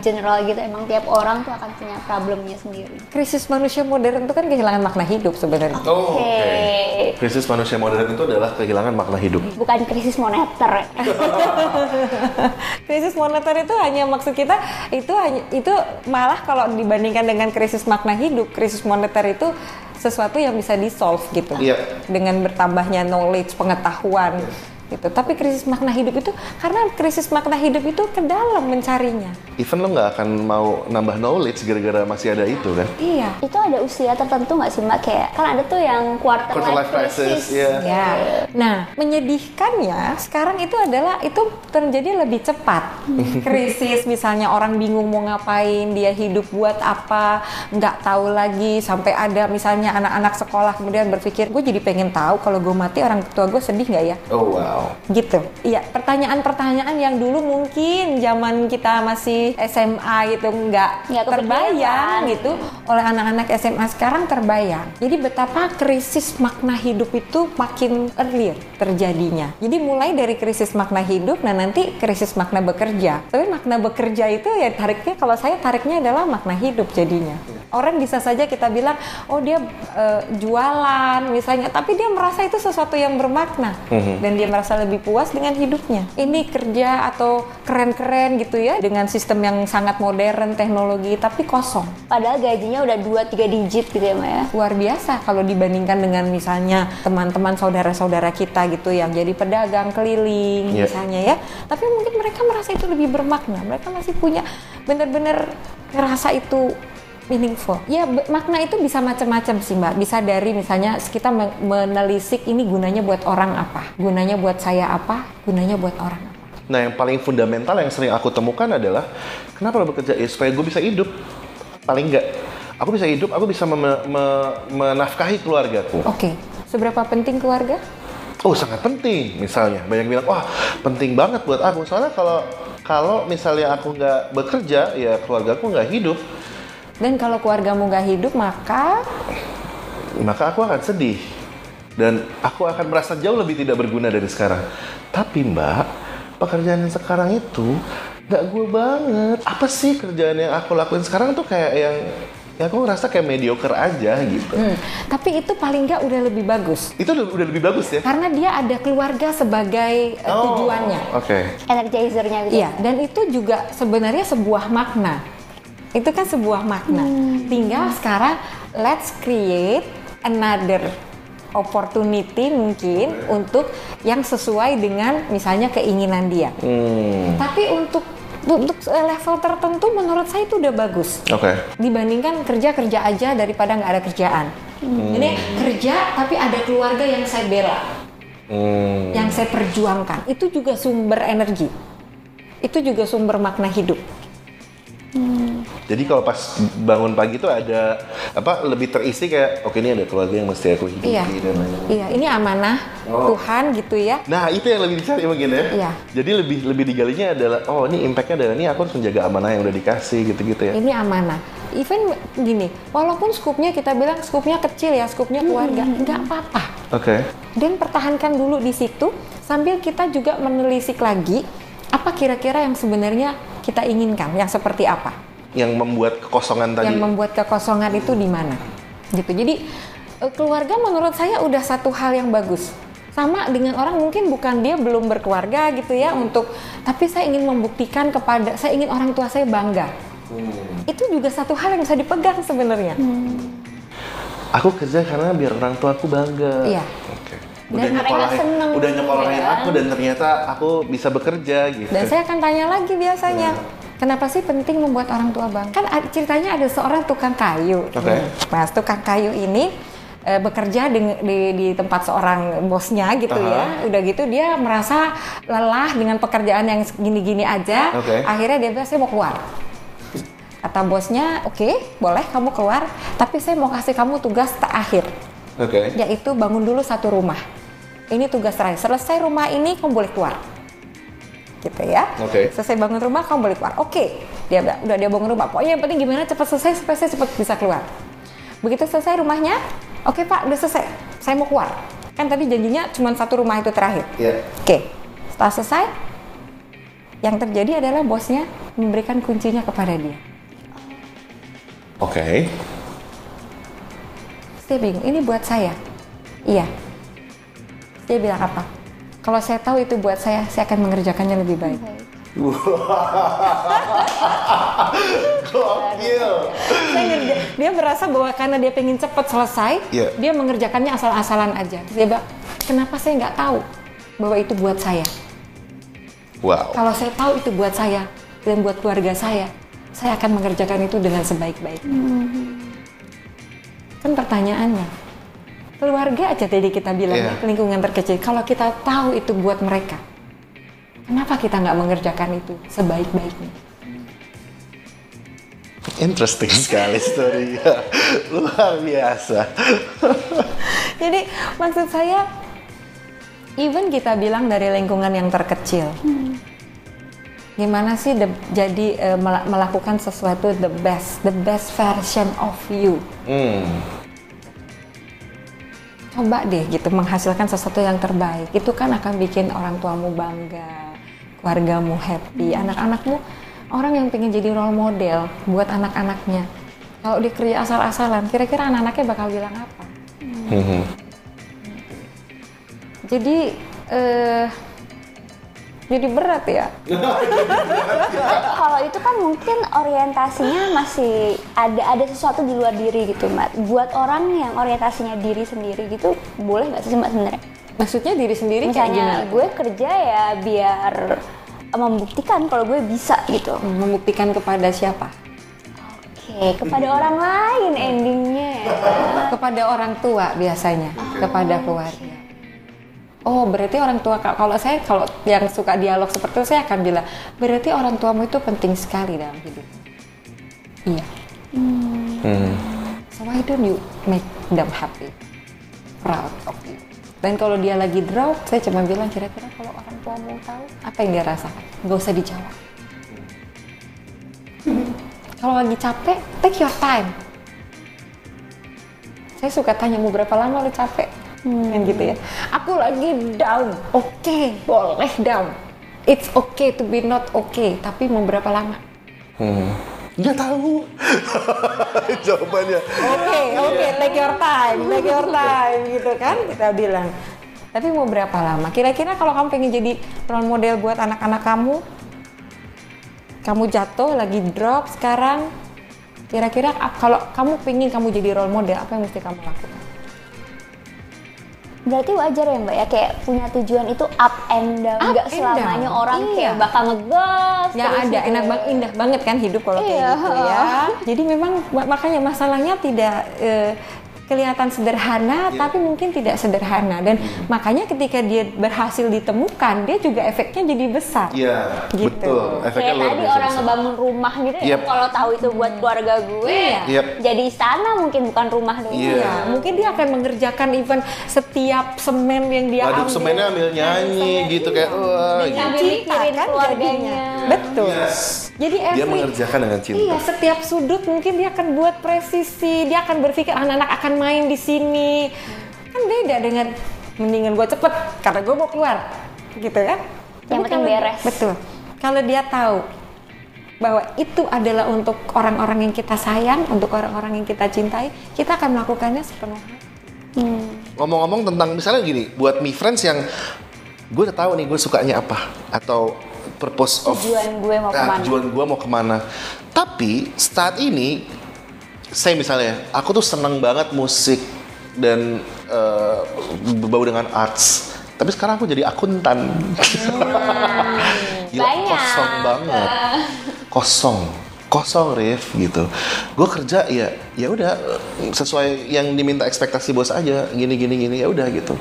general gitu? Emang tiap orang tuh akan punya problemnya sendiri.
Krisis manusia modern itu kan kehilangan makna hidup sebenarnya.
Oh, oke.
Oke.
Krisis manusia modern itu adalah kehilangan makna hidup.
Bukan krisis moneter.
krisis moneter itu hanya maksud kita itu hanya itu malah kalau dibandingkan dengan krisis makna hidup, krisis moneter itu sesuatu yang bisa di solve gitu.
Iya.
Dengan bertambahnya knowledge, pengetahuan gitu. Tapi krisis makna hidup itu karena krisis makna hidup itu ke dalam mencarinya.
Even lo nggak akan mau nambah knowledge gara-gara masih ada itu kan?
Iya.
itu ada usia tertentu nggak sih mbak? Kayak kan ada tuh yang quarter,
Quarter life crisis, iya.
Ya. Nah, menyedihkannya sekarang itu adalah itu terjadi lebih cepat. Krisis misalnya orang bingung mau ngapain, dia hidup buat apa, nggak tahu lagi sampai ada misalnya anak-anak sekolah kemudian berpikir, gue jadi pengen tahu kalau gue mati orang tua gue sedih nggak ya?
Oh wow.
Gitu. Iya, pertanyaan-pertanyaan yang dulu mungkin zaman kita masih SMA gitu nggak
Nggak
terbayang
kepikiran.
gitu oleh anak-anak SMA sekarang terbayang. Jadi betapa krisis makna hidup itu makin earlier terjadinya. Jadi mulai dari krisis makna hidup, nah nanti krisis makna bekerja. Tapi makna bekerja itu ya tariknya kalau saya tariknya adalah makna hidup jadinya. Orang bisa saja kita bilang, oh dia eh, jualan misalnya, tapi dia merasa itu sesuatu yang bermakna dan dia merasa lebih puas dengan hidupnya. Ini kerja atau keren-keren gitu ya dengan sistem yang sangat modern teknologi tapi kosong.
Padahal gajinya udah 2-3 digit gitu ya mbak ya.
Luar biasa kalau dibandingkan dengan misalnya teman-teman saudara-saudara kita gitu yang jadi pedagang keliling
Iya.
misalnya ya. Tapi mungkin mereka merasa itu lebih bermakna. Mereka masih punya benar-benar ngerasa itu meaningful. Ya makna itu bisa macam-macam sih mbak. Bisa dari misalnya kita men- menelisik ini gunanya buat orang apa, gunanya buat saya apa, gunanya buat orang apa.
Nah yang paling fundamental yang sering aku temukan adalah kenapa lo bekerja ya supaya gue bisa hidup. Paling enggak, aku bisa hidup, aku bisa mem- me- menafkahi keluargaku.
Oke, seberapa penting keluarga?
Oh sangat penting misalnya banyak bilang wah penting banget buat aku soalnya kalau kalau misalnya aku nggak bekerja ya keluargaku nggak hidup
Dan kalau keluargamu nggak hidup maka?
Maka aku akan sedih. Dan aku akan merasa jauh lebih tidak berguna dari sekarang. Tapi mbak pekerjaan yang sekarang itu nggak gue banget. Apa sih kerjaan yang aku lakuin sekarang tuh kayak yang ya aku ngerasa kayak mediocre aja gitu.
Hmm, tapi itu paling nggak udah lebih bagus.
Itu udah, udah lebih bagus ya?
Karena dia ada keluarga sebagai uh,
Oh,
tujuannya.
oke.
Energizernya gitu.
Iya, dan itu juga sebenarnya sebuah makna. Itu kan sebuah makna. Tinggal sekarang let's create another opportunity mungkin untuk yang sesuai dengan misalnya keinginan dia.
Hmm.
Tapi untuk untuk eh, level tertentu menurut saya itu udah bagus
Oke.
dibandingkan kerja kerja aja daripada nggak ada kerjaan. Ini kerja tapi ada keluarga yang saya bela,
Hmm.
yang saya perjuangkan. Itu juga sumber energi. Itu juga sumber makna hidup.
Jadi kalau pas bangun pagi itu ada apa lebih terisi kayak oke ini ada keluarga yang mesti aku hidupi
Iya.
dan lain-lain.
Iya, ini amanah
Oh.
Tuhan gitu ya.
Nah itu yang lebih dicari mungkin ya.
Iya.
Jadi lebih lebih digalinya adalah oh ini impactnya adalah ini aku harus menjaga amanah yang udah dikasih gitu-gitu ya.
Ini amanah. Even gini, walaupun skupnya kita bilang skupnya kecil ya, skupnya keluarga, nggak apa-apa.
Oke.
Dan pertahankan dulu di situ sambil kita juga menelisik lagi apa kira-kira yang sebenarnya kita inginkan, yang seperti apa,
Yang membuat kekosongan tadi.
yang membuat kekosongan itu di mana, gitu. Jadi eh, keluarga menurut saya udah satu hal yang bagus. Sama dengan orang mungkin bukan dia belum berkeluarga gitu ya untuk, tapi saya ingin membuktikan kepada, saya ingin orang tua saya bangga. Itu juga satu hal yang bisa dipegang sebenarnya.
Aku kerja karena biar orang tua aku bangga.
Iya.
Oke.
Dan
Udah
mereka
nyekolahin,
seneng,
udah nyekolahin
ya kan?
aku dan ternyata aku bisa bekerja gitu.
Dan saya akan tanya lagi biasanya, kenapa sih penting membuat orang tua bangga? Kan ceritanya ada seorang tukang kayu. Hmm. Mas tukang kayu ini eh, bekerja di, di, di tempat seorang bosnya gitu
Aha.
ya. Udah gitu dia merasa lelah dengan pekerjaan yang gini-gini aja.
Oke.
Akhirnya dia bilang saya mau keluar. Kata bosnya, oke boleh kamu keluar, tapi saya mau kasih kamu tugas terakhir
Oke.
yaitu bangun dulu satu rumah. Ini tugas terakhir. Selesai rumah ini kamu boleh keluar. Gitu ya.
Oke.
Selesai bangun rumah kamu boleh keluar. Oke. Dia bilang, udah dia bangun rumah. Pokoknya yang penting gimana cepat selesai supaya saya cepat bisa keluar. Begitu selesai rumahnya, oke Pak, udah selesai. Saya mau keluar. Kan tadi janjinya cuma satu rumah itu terakhir.
Iya.
Oke. Setelah selesai, yang terjadi adalah bosnya memberikan kuncinya kepada dia.
Oke.
Dia bingung, ini buat saya. Iya. Dia bilang apa? Kalau saya tahu itu buat saya, saya akan mengerjakannya lebih baik.
Gokil.
Dia merasa bahwa karena dia pengen cepat selesai,
Iya.
dia mengerjakannya asal-asalan aja. Terus dia bilang, kenapa saya nggak tahu bahwa itu buat saya?
Wow.
Kalau saya tahu itu buat saya dan buat keluarga saya, saya akan mengerjakan itu dengan sebaik-baik. Kan pertanyaannya, keluarga aja tadi kita bilang
Iya.
ya, lingkungan terkecil. Kalau kita tahu itu buat mereka, kenapa kita nggak mengerjakan itu sebaik-baiknya?
Interesting sekali story-nya. Luar biasa.
Jadi maksud saya, even kita bilang dari lingkungan yang terkecil, gimana sih the- jadi mela- melakukan sesuatu the best, the best version of you.
Hmm.
Coba deh gitu menghasilkan sesuatu yang terbaik. Itu kan akan bikin orang tuamu bangga, keluargamu happy, anak-anakmu orang yang pengen jadi role model buat anak-anaknya. Kalau dia kerja asal-asalan, kira-kira anak-anaknya bakal bilang apa?
Mhm.
Jadi eh jadi berat ya.
Kalau itu kan mungkin orientasinya masih ada ada sesuatu di luar diri gitu mbak. Buat orang yang orientasinya diri sendiri gitu, boleh nggak sih mbak sebenarnya?
Maksudnya diri sendiri kayak
Misalnya
gimana?
gue kerja ya biar membuktikan kalau gue bisa gitu.
membuktikan kepada siapa?
Oke, kepada orang lain endingnya. ya.
Kepada orang tua biasanya, kepada keluarga. Oh, berarti orang tua kalau saya kalau yang suka dialog seperti itu saya akan bilang, berarti orang tuamu itu penting sekali dalam hidup. Iya.
Hmm.
So why don't you make them happy, proud of you? Dan kalau dia lagi drop, saya cuma bilang kira-kira kalau orang tuamu tahu apa yang dia rasakan, nggak usah dijawab. Kalau lagi capek, take your time. Saya suka tanya mau berapa lama lu capek, kan gitu ya. Aku lagi down, oke, boleh down. It's okay to be not okay, tapi mau berapa lama?
Hmm. Nggak tahu. Jawabannya.
Oke, oke, take your time, take your time gitu kan kita bilang. Tapi mau berapa lama? Kira-kira kalau kamu pengen jadi role model buat anak-anak kamu, kamu jatuh lagi drop sekarang, kira-kira kalau kamu pengen kamu jadi role model, apa yang mesti kamu lakukan?
Berarti wajar ya mbak ya kayak punya tujuan itu up and down, nggak selamanya
down,
orang
iya.
kayak bakal ngegas.
Ya ada,
gitu.
enak banget, indah banget kan hidup kalau kayak
Iya.
gitu ya. Jadi memang ma- makanya masalahnya tidak eh, kelihatan sederhana, tapi mungkin tidak sederhana. Dan makanya ketika dia berhasil ditemukan, dia juga efeknya jadi besar.
Iya,
Gitu.
betul. Efeknya
Kayak
luar
tadi
biasa
orang
besar.
ngebangun rumah gitu ya,
Yep.
kalau tahu itu buat keluarga gue,
Iya.
Yep.
jadi istana mungkin bukan rumah doang.
Iya.
Iya, mungkin dia akan mengerjakan even setiap semen yang dia
Ngaduk
ambil.
semennya ambil nyanyi gitu
iya.
kayak wah. Gitu.
Mikirin
kan
keluarganya.
jadinya. Betul.
Yes.
Jadi
Dia
every-
mengerjakan dengan cinta.
Iya, setiap sudut mungkin dia akan buat presisi, dia akan berpikir anak-anak akan main di sini. Kan beda dengan mendingan gue cepet karena gue mau keluar, gitu kan? Tapi
penting beres.
Betul. Kalau dia tahu bahwa itu adalah untuk orang-orang yang kita sayang, untuk orang-orang yang kita cintai, kita akan melakukannya sepenuh hati.
Ngomong-ngomong tentang misalnya gini, buat me friends yang gue udah tahu nih gue sukanya apa atau purpose of
Tujuan gue mau
Ah,
ke mana.
tujuan gue mau ke mana. Tapi saat ini saya misalnya aku tuh seneng banget musik dan eh, berbau dengan arts. Tapi sekarang aku jadi akuntan. Gila,
Banyak.
kosong banget. Kosong. Kosong Rif gitu. Gue kerja ya ya udah sesuai yang diminta ekspektasi bos aja gini gini gini ya udah gitu.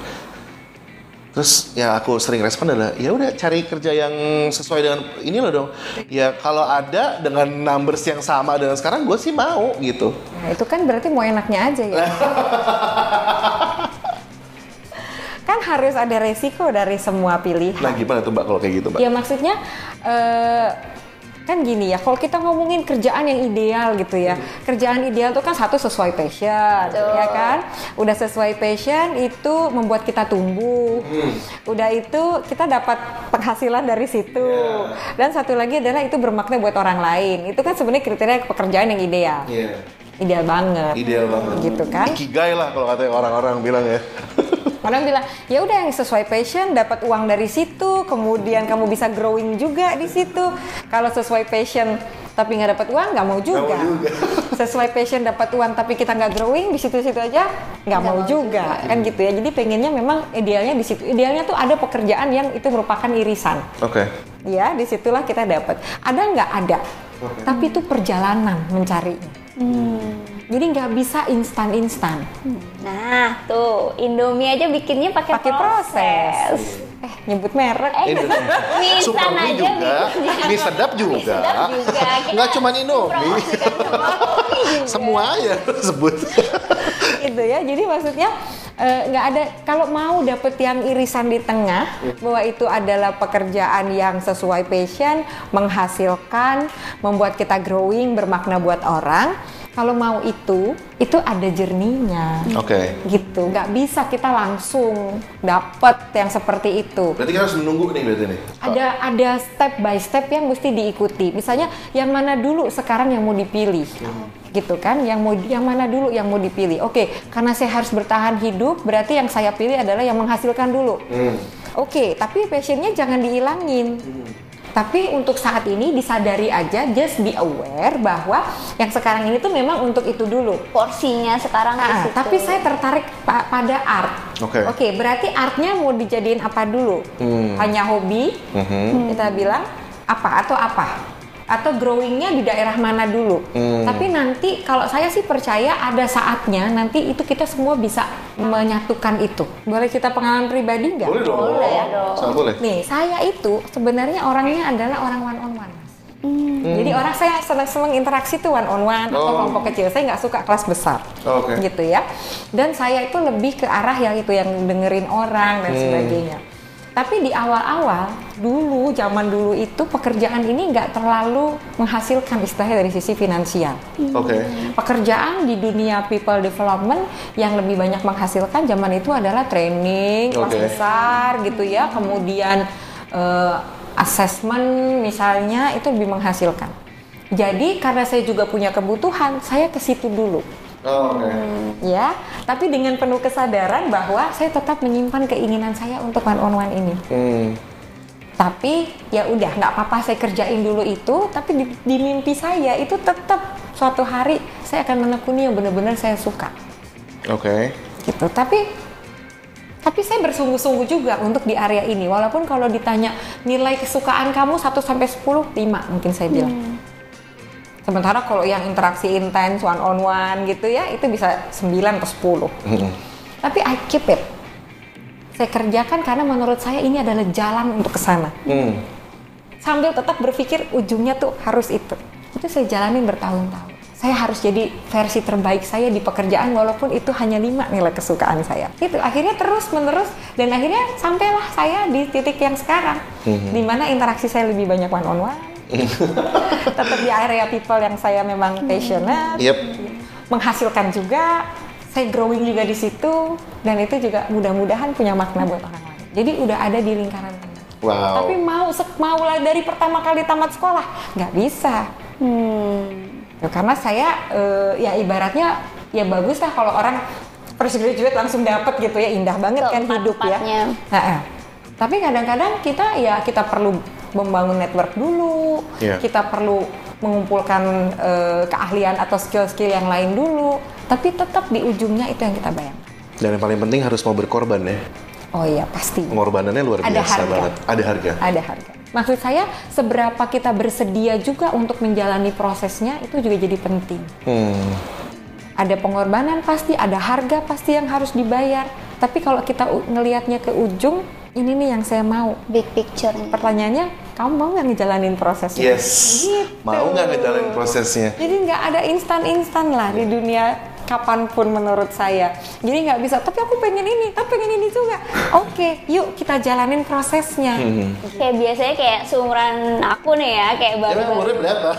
Terus yang aku sering respon adalah ya udah cari kerja yang sesuai dengan ini loh dong. Ya kalau ada dengan numbers yang sama dengan sekarang gue sih mau gitu.
Nah, itu kan berarti mau enaknya aja ya. kan harus ada resiko dari semua pilihan.
Nah gimana tuh mbak kalau kayak gitu mbak?
Ya maksudnya eh, kan gini ya, kalau kita ngomongin kerjaan yang ideal gitu ya, kerjaan ideal tuh kan satu sesuai passion, ya kan? Udah sesuai passion itu membuat kita tumbuh, udah itu kita dapat penghasilan dari situ, dan satu lagi adalah itu bermakna buat orang lain. Itu kan sebenarnya kriteria pekerjaan yang ideal,
Iya.
ideal banget.
Ideal banget.
Gitu kan?
Ikigai lah kalau katanya orang-orang bilang ya.
Orang bilang, ya udah yang sesuai passion, dapat uang dari situ, kemudian kamu bisa growing juga di situ. Kalau sesuai passion tapi nggak dapat uang, nggak mau juga. sesuai passion dapat uang tapi kita nggak growing di situ-situ aja, nggak mau, juga. kan gitu ya. Jadi pengennya memang idealnya di situ. Idealnya tuh ada pekerjaan yang itu merupakan irisan.
Oke.
Ya, di situlah kita dapat. Ada nggak ada, tapi itu perjalanan mencarinya. Jadi nggak bisa instan-instan.
Nah, tuh Indomie aja bikinnya pakai
pakai proses. Eh, nyebut merek.
Eh,
Ini
mie instan
Super mie
aja
juga, mie sedap juga.
sedap juga.
Nggak cuma Indomie.
semua
ya sebut.
gitu ya. Jadi maksudnya eh, nggak ada kalau mau dapet yang irisan di tengah bahwa itu adalah pekerjaan yang sesuai passion, menghasilkan, membuat kita growing, bermakna buat orang. Kalau mau itu, itu ada jerninya.
Oke.
Gitu, nggak bisa kita langsung dapet yang seperti itu.
Berarti kita harus menunggu nih berarti nih.
ada ada step by step yang mesti diikuti. Misalnya yang mana dulu sekarang yang mau dipilih. Gitu kan? Yang mau yang mana dulu yang mau dipilih. Oke, karena saya harus bertahan hidup, berarti yang saya pilih adalah yang menghasilkan dulu. Oke, tapi passionnya jangan dihilangin. Tapi untuk saat ini disadari aja, just be aware bahwa yang sekarang ini tuh memang untuk itu dulu.
Porsinya sekarang di
Ah,
situ.
tapi saya tertarik pa- pada art.
Oke.
Oke, berarti artnya mau dijadiin apa dulu?
Hmm.
Hanya hobi? Kita bilang apa atau apa? Atau growingnya di daerah mana dulu?
Hmm.
Tapi nanti kalau saya sih percaya ada saatnya nanti itu kita semua bisa menyatukan itu. Boleh kita pengalaman pribadi nggak?
Boleh dong.
Boleh dong.
Sangat boleh.
Nih, saya itu sebenarnya orangnya adalah orang one on one. Jadi orang saya senang-senang interaksi tuh one on one atau
Oh.
kelompok kecil. Saya nggak suka kelas besar,
Oh, Oke.
gitu ya. Dan saya itu lebih ke arah yang itu yang dengerin orang dan sebagainya. Tapi di awal-awal, dulu zaman dulu itu pekerjaan ini nggak terlalu menghasilkan istilahnya dari sisi finansial.
Oke.
pekerjaan di dunia people development yang lebih banyak menghasilkan zaman itu adalah training kelas besar gitu ya. Kemudian eh, assessment misalnya itu lebih menghasilkan. Jadi karena saya juga punya kebutuhan saya ke situ dulu
Oh, Oke.
ya tapi dengan penuh kesadaran bahwa saya tetap menyimpan keinginan saya untuk one on one ini
Hmm.
tapi ya udah nggak apa-apa saya kerjain dulu itu tapi di, di mimpi saya itu tetap suatu hari saya akan menekuni yang benar-benar saya suka
Oke.
gitu tapi Tapi saya bersungguh-sungguh juga untuk di area ini. Walaupun kalau ditanya nilai kesukaan kamu 1 sampai 10, 5 mungkin saya bilang. Sementara kalau yang interaksi intens one on one gitu ya, itu bisa 9 atau 10. Tapi I keep it. Saya kerjakan karena menurut saya ini adalah jalan untuk ke sana.
Hmm.
Sambil tetap berpikir ujungnya tuh harus itu. Itu saya jalanin bertahun-tahun. Saya harus jadi versi terbaik saya di pekerjaan walaupun itu hanya lima nilai kesukaan saya. Itu akhirnya terus menerus dan akhirnya sampailah saya di titik yang sekarang, di mana interaksi saya lebih banyak one on one, tetap di area people yang saya memang passionate,
Yep.
menghasilkan juga, saya growing juga di situ dan itu juga mudah-mudahan punya makna buat orang lain. Jadi udah ada di lingkaran tengah.
Wow.
Tapi mau sek mau lah dari pertama kali tamat sekolah nggak bisa. Ya, karena saya eh, ya ibaratnya ya bagus lah kalau orang fresh graduate langsung dapat gitu ya indah banget kan hidup ya. Nah, tapi kadang-kadang kita ya kita perlu membangun network dulu,
Iya.
kita perlu mengumpulkan eh, keahlian atau skill-skill yang lain dulu. Tapi tetap di ujungnya itu yang kita bayangkan.
Dan yang paling penting harus mau berkorban ya.
Oh iya pasti.
Pengorbanannya luar
Ada
biasa
harga.
banget. Ada harga.
Ada harga. Maksud saya seberapa kita bersedia juga untuk menjalani prosesnya itu juga jadi penting.
Hmm.
Ada pengorbanan pasti, ada harga pasti yang harus dibayar. Tapi kalau kita ngelihatnya ke ujung, ini nih yang saya mau.
Big picture.
Pertanyaannya, kamu mau nggak ngejalanin prosesnya?
Yes.
Gitu.
Mau nggak ngejalanin prosesnya?
Jadi nggak ada instan-instan lah di dunia kapan pun menurut saya. Jadi nggak bisa, tapi aku pengen ini, aku pengen ini juga. Oke, yuk kita jalanin prosesnya.
Hmm.
Kayak biasanya kayak seumuran aku nih ya, kayak baru
Emang umurnya berapa?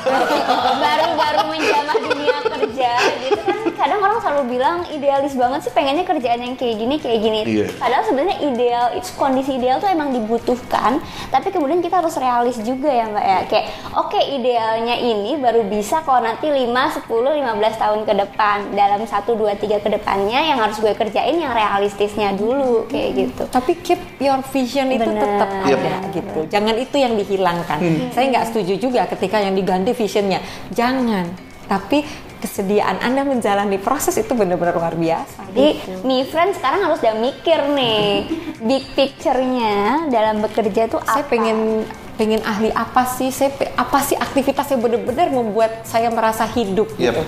baru-baru menjamah dunia kerja gitu kan kadang orang selalu bilang idealis banget sih pengennya kerjaan yang kayak gini kayak gini
Iya.
padahal sebenarnya ideal itu kondisi ideal tuh emang dibutuhkan tapi kemudian kita harus realis juga ya mbak ya kayak oke idealnya ini baru bisa kalau nanti 5, 10, 15 tahun ke depan dalam 1, 2, 3 ke depannya yang harus gue kerjain yang realistisnya dulu kayak gitu
Tapi keep your vision itu
Bener.
tetap
Yep.
ada gitu. Jangan itu yang dihilangkan. Saya nggak setuju juga ketika yang diganti visionnya. Jangan. Tapi kesediaan Anda menjalani proses itu benar-benar luar biasa.
Jadi, nih friend sekarang harus udah mikir nih big picture-nya dalam bekerja tuh
saya
apa?
pengen pengen ahli apa sih? Saya apa sih aktivitas yang benar-benar membuat saya merasa hidup
Yep.
gitu.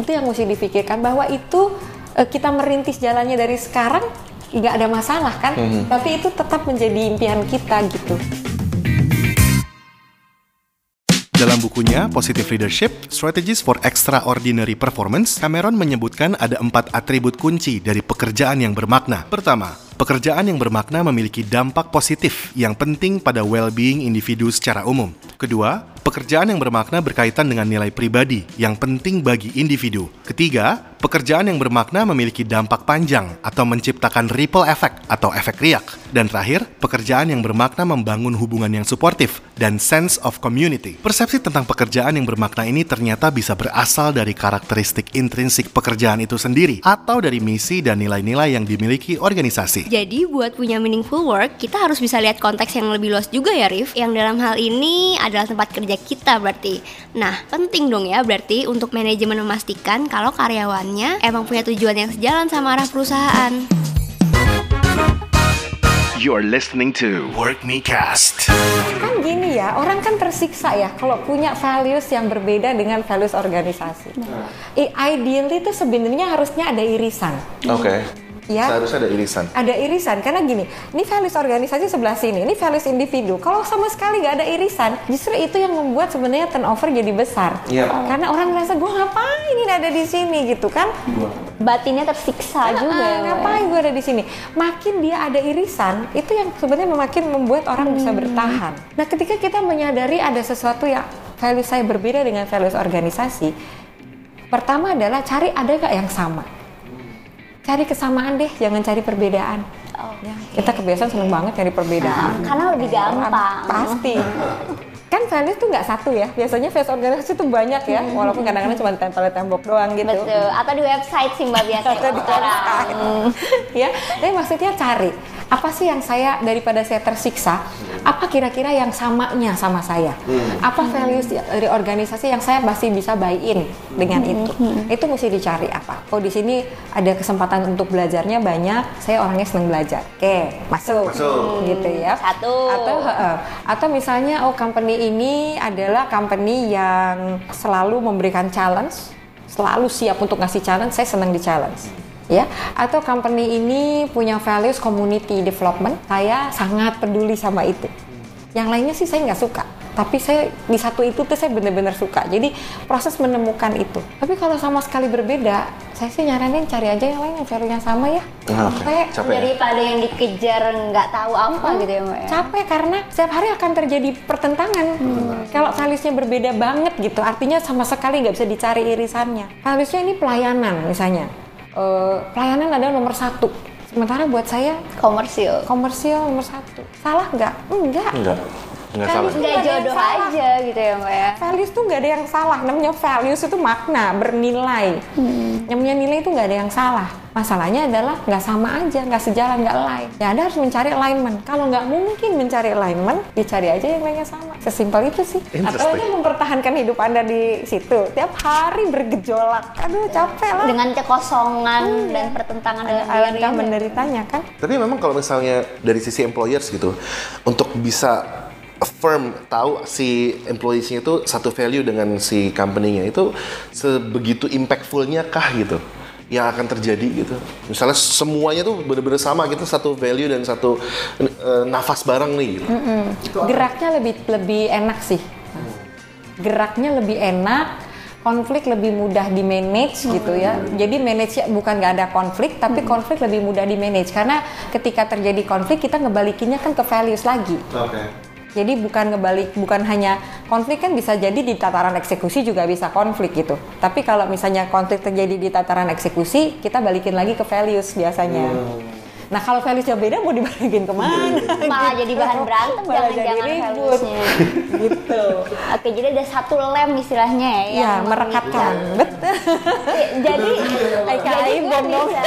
Itu yang mesti dipikirkan bahwa itu eh, kita merintis jalannya dari sekarang nggak ada masalah kan? Tapi itu tetap menjadi impian kita gitu.
Dalam bukunya Positive Leadership, Strategies for Extraordinary Performance, Cameron menyebutkan ada empat atribut kunci dari pekerjaan yang bermakna. Pertama, pekerjaan yang bermakna memiliki dampak positif yang penting pada well-being individu secara umum. Kedua, pekerjaan yang bermakna berkaitan dengan nilai pribadi yang penting bagi individu. Ketiga, pekerjaan yang bermakna memiliki dampak panjang atau menciptakan ripple effect atau efek riak. Dan terakhir, pekerjaan yang bermakna membangun hubungan yang suportif dan sense of community. Persepsi tentang pekerjaan yang bermakna ini ternyata bisa berasal dari karakteristik intrinsik pekerjaan itu sendiri atau dari misi dan nilai-nilai yang dimiliki organisasi.
Jadi buat punya meaningful work, kita harus bisa lihat konteks yang lebih luas juga ya Rif Yang dalam hal ini adalah tempat kerja kita berarti Nah penting dong ya berarti untuk manajemen memastikan kalau karyawannya emang punya tujuan yang sejalan sama arah perusahaan
You're listening to Work Me Cast.
kan gini ya, orang kan tersiksa ya kalau punya values yang berbeda dengan values organisasi. I- Ideally itu sebenarnya harusnya ada irisan.
Oke.
Ya.
Seharusnya ada irisan.
Ada irisan karena gini, ini values organisasi sebelah sini, ini values individu. Kalau sama sekali nggak ada irisan, justru itu yang membuat sebenarnya turnover jadi besar.
Iya.
Karena orang merasa gue ngapain ini ada di sini gitu kan?
Batinnya tersiksa juga
Ah,
ya Mbak.
ngapain gue ada di sini? Makin dia ada irisan, itu yang sebenarnya makin membuat orang bisa bertahan. Nah, ketika kita menyadari ada sesuatu yang value saya berbeda dengan values organisasi, pertama adalah cari ada gak yang sama. Cari kesamaan deh, jangan cari perbedaan. Ya, kita kebiasaan seneng banget cari perbedaan.
Karena lebih gampang
Pasti. Kan values tuh nggak satu ya. Biasanya values organisasi tuh banyak ya, walaupun kadang-kadang cuma tempel tembok doang gitu
Betul, atau di website sih Mbak biasanya
atau di
sekarang.
ya, tapi maksudnya cari, apa sih yang saya daripada saya tersiksa apa kira-kira yang samanya sama saya? Apa values dari organisasi yang saya masih bisa buy in dengan itu? itu mesti dicari apa? Oh di sini ada kesempatan untuk belajarnya banyak saya orangnya senang belajar. Oke masuk,
Masuk.
gitu ya.
Satu.
atau heeh. atau misalnya oh company ini adalah company yang selalu memberikan challenge selalu siap untuk ngasih challenge saya senang di challenge ya atau company ini punya values community development saya sangat peduli sama itu yang lainnya sih saya nggak suka tapi saya di satu itu tuh saya benar-benar suka jadi proses menemukan itu tapi kalau sama sekali berbeda saya sih nyaranin cari aja yang lain yang value-nya sama ya
Ah, oke.
Capek.
Capek ya?
Daripada yang dikejar nggak tahu apa
Hmm.
gitu ya mbak ya.
capek karena setiap hari akan terjadi pertentangan. Kalau values-nya berbeda banget gitu, artinya sama sekali nggak bisa dicari irisannya. Values-nya ini pelayanan misalnya. Eh, pelayanan adalah nomor satu. Sementara buat saya
Komersil.
komersial nomor satu. Salah nggak? Enggak.
Enggak. Enggak
Kan
salah.
Nggak
Nggak
jodoh
salah.
aja gitu ya mbak ya.
Values tuh nggak ada yang salah. Namanya values itu makna, bernilai. Namanya nilai itu nggak ada yang salah. Masalahnya adalah nggak sama aja, nggak sejalan, nggak align. Ya Anda harus mencari alignment. Kalau nggak mungkin mencari alignment, dicari aja yang lainnya sama. Sesimpel itu sih. Atau. Anda mempertahankan hidup Anda di situ. Tiap hari bergejolak. Aduh capek lah.
Dengan kekosongan dan pertentangan dengan diri.
Alangkah menderitanya kan.
Tapi memang kalau misalnya dari sisi employers gitu, untuk bisa firm tahu si employees-nya itu satu value dengan si company-nya itu sebegitu impactful-nya kah gitu? Yang akan terjadi gitu. Misalnya semuanya tuh bener-bener sama gitu satu value dan satu eh, nafas bareng nih gitu.
geraknya lebih lebih enak sih. Geraknya lebih enak konflik lebih mudah di manage gitu ya. Jadi manage bukan nggak ada konflik tapi konflik lebih mudah di manage karena ketika terjadi konflik kita ngebalikinnya kan ke values lagi jadi bukan ngebalik bukan hanya konflik kan bisa jadi di tataran eksekusi juga bisa konflik gitu. Tapi kalau misalnya konflik terjadi di tataran eksekusi kita balikin lagi ke values biasanya nah kalau valuesnya beda mau dibalikin ke mana
Malah jadi bahan berantem jangan-jangan
ribut.
valuesnya.
gitu
Oke, jadi ada satu lem istilahnya ya.
ya
yang
merekatkan betul
Jadi jadi gue bisa.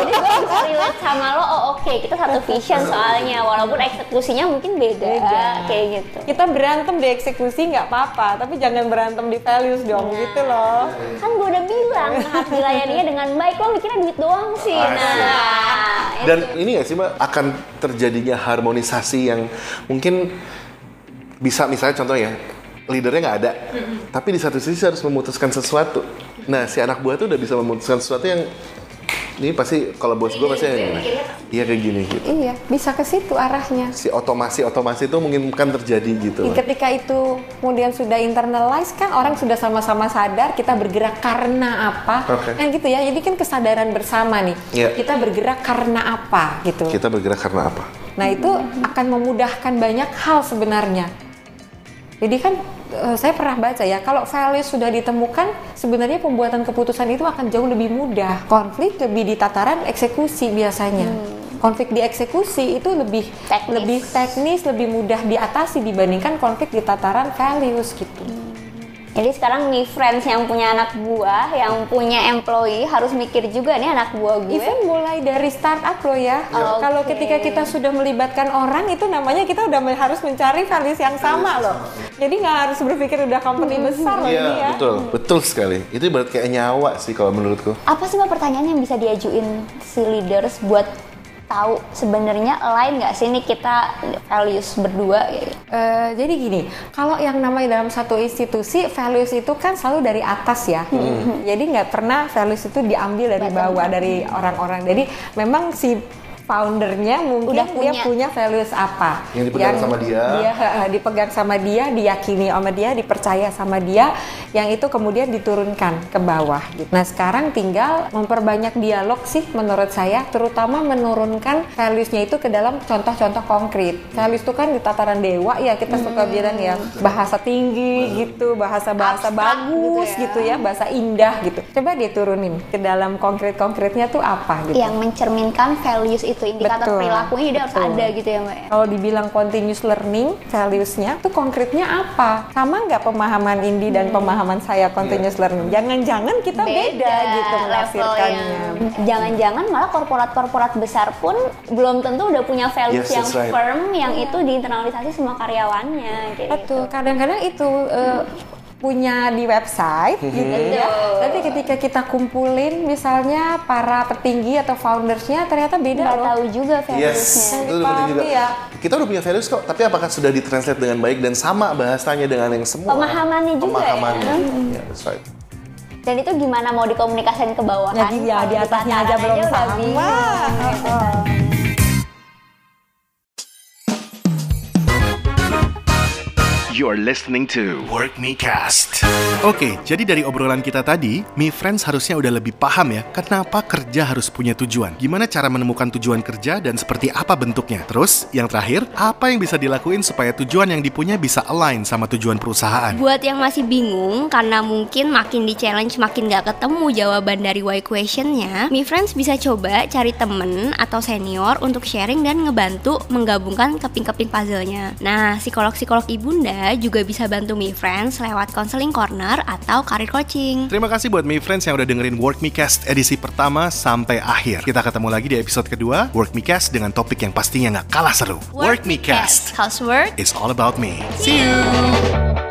Jadi gue bisa relate sama lo, oh oke kita satu vision soalnya Walaupun eksekusinya mungkin beda,
Beda.
kayak gitu
kita berantem di eksekusi nggak apa-apa tapi jangan berantem di values dong gitu loh
Kan gue udah bilang harus dilayaninya dengan baik, lo mikirnya duit doang sih Nah,
Dan
itu.
ini ya sih mbak akan terjadinya harmonisasi yang mungkin bisa misalnya contoh ya leadernya nggak ada, tapi di satu sisi harus memutuskan sesuatu. Nah si anak buah tuh udah bisa memutuskan sesuatu yang ini pasti kalau bos gue pasti yang gini. Iya kayak gini gitu.
iya bisa ke situ arahnya
Si otomasi otomasi itu mungkin kan terjadi gitu.
ketika itu kemudian sudah internalize kan orang sudah sama-sama sadar kita bergerak karena apa
Oke.
kan gitu ya jadi kan kesadaran bersama nih
Iya.
kita bergerak karena apa gitu
Kita bergerak karena apa?
Nah itu akan memudahkan banyak hal sebenarnya. Jadi kan eh, saya pernah baca ya, kalau values sudah ditemukan, sebenarnya pembuatan keputusan itu akan jauh lebih mudah. Konflik lebih di tataran eksekusi biasanya. Konflik di eksekusi itu lebih
Teknis.
lebih teknis, lebih mudah diatasi dibandingkan konflik di tataran values gitu.
Jadi sekarang nih friends yang punya anak buah, yang punya employee harus mikir juga nih anak buah gue.
Even mulai dari startup loh ya. Kalau
Oke.
ketika kita sudah melibatkan orang itu namanya kita udah harus mencari values yang sama loh. Jadi nggak harus berpikir udah company besar loh ini ya.
Iya betul, betul sekali. Itu ibarat kayak nyawa sih kalau menurutku.
Apa sih mbak pertanyaan yang bisa diajuin si leaders buat tahu sebenarnya align nggak sih nih kita values berdua gitu.
Eh, jadi gini, kalau yang namanya dalam satu institusi values itu kan selalu dari atas ya. Jadi nggak pernah values itu diambil dari bawah dari orang-orang. Jadi memang si foundernya mungkin
Udah
dia
punya.
punya values apa
Yang dipegang sama dia.
dia eh, dipegang sama dia diyakini sama dia dipercaya sama dia yang itu kemudian diturunkan ke bawah gitu. nah sekarang tinggal memperbanyak dialog sih menurut saya terutama menurunkan valuesnya itu ke dalam contoh-contoh konkret values itu kan di tataran dewa ya kita suka bilang ya bahasa tinggi gitu bahasa-bahasa
Abstrak
bagus
gitu
gitu ya. bahasa indah gitu coba dia turunin ke dalam konkret-konkretnya tuh apa gitu
Yang mencerminkan values itu gitu indikator
Betul,
perilakunya jadi harus ada gitu ya mbak ya
Kalau dibilang continuous learning, values-nya itu konkretnya apa? Sama nggak pemahaman Indi dan pemahaman saya continuous learning? Jangan-jangan kita beda, gitu menafsirkannya.
Jangan-jangan malah korporat-korporat besar pun belum tentu udah punya values
Yes,
yang
right.
firm yang itu diinternalisasi semua karyawannya gitu.
Betul, kadang-kadang itu eh, punya di website gitu ya.
Betul.
Tapi ketika kita kumpulin misalnya para petinggi atau foundersnya ternyata beda
Nggak
loh.
tahu juga valuesnya.
Yes, itu penting juga.
ya.
Kita udah punya values kok, tapi apakah sudah ditranslate dengan baik dan sama bahasanya dengan yang semua?
Pemahamannya juga ya.
Pemahamannya. Ya, that's right.
Dan itu gimana mau dikomunikasikan ke bawah
Ya,
Kalau
di atasnya aja belum
udah
sama.
bingung, gitu.
You're listening to Work Me Cast. Oke, jadi dari obrolan kita tadi, Me Friends harusnya udah lebih paham ya, kenapa kerja harus punya tujuan. Gimana cara menemukan tujuan kerja dan seperti apa bentuknya. Terus, yang terakhir, apa yang bisa dilakuin supaya tujuan yang dipunya bisa align sama tujuan perusahaan.
Buat yang masih bingung karena mungkin makin di challenge makin gak ketemu jawaban dari why questionnya, Mi Friends bisa coba cari temen atau senior untuk sharing dan ngebantu menggabungkan keping-keping puzzle-nya. Nah, psikolog-psikolog ibunda juga bisa bantu Mi Friends lewat counseling corner atau career coaching.
Terima kasih buat Me Friends yang udah dengerin Work Me Cast edisi pertama sampai akhir. Kita ketemu lagi di episode kedua, Work Me Cast dengan topik yang pastinya nggak kalah seru. Work Me Cast.
Housework
It's all about me. See you.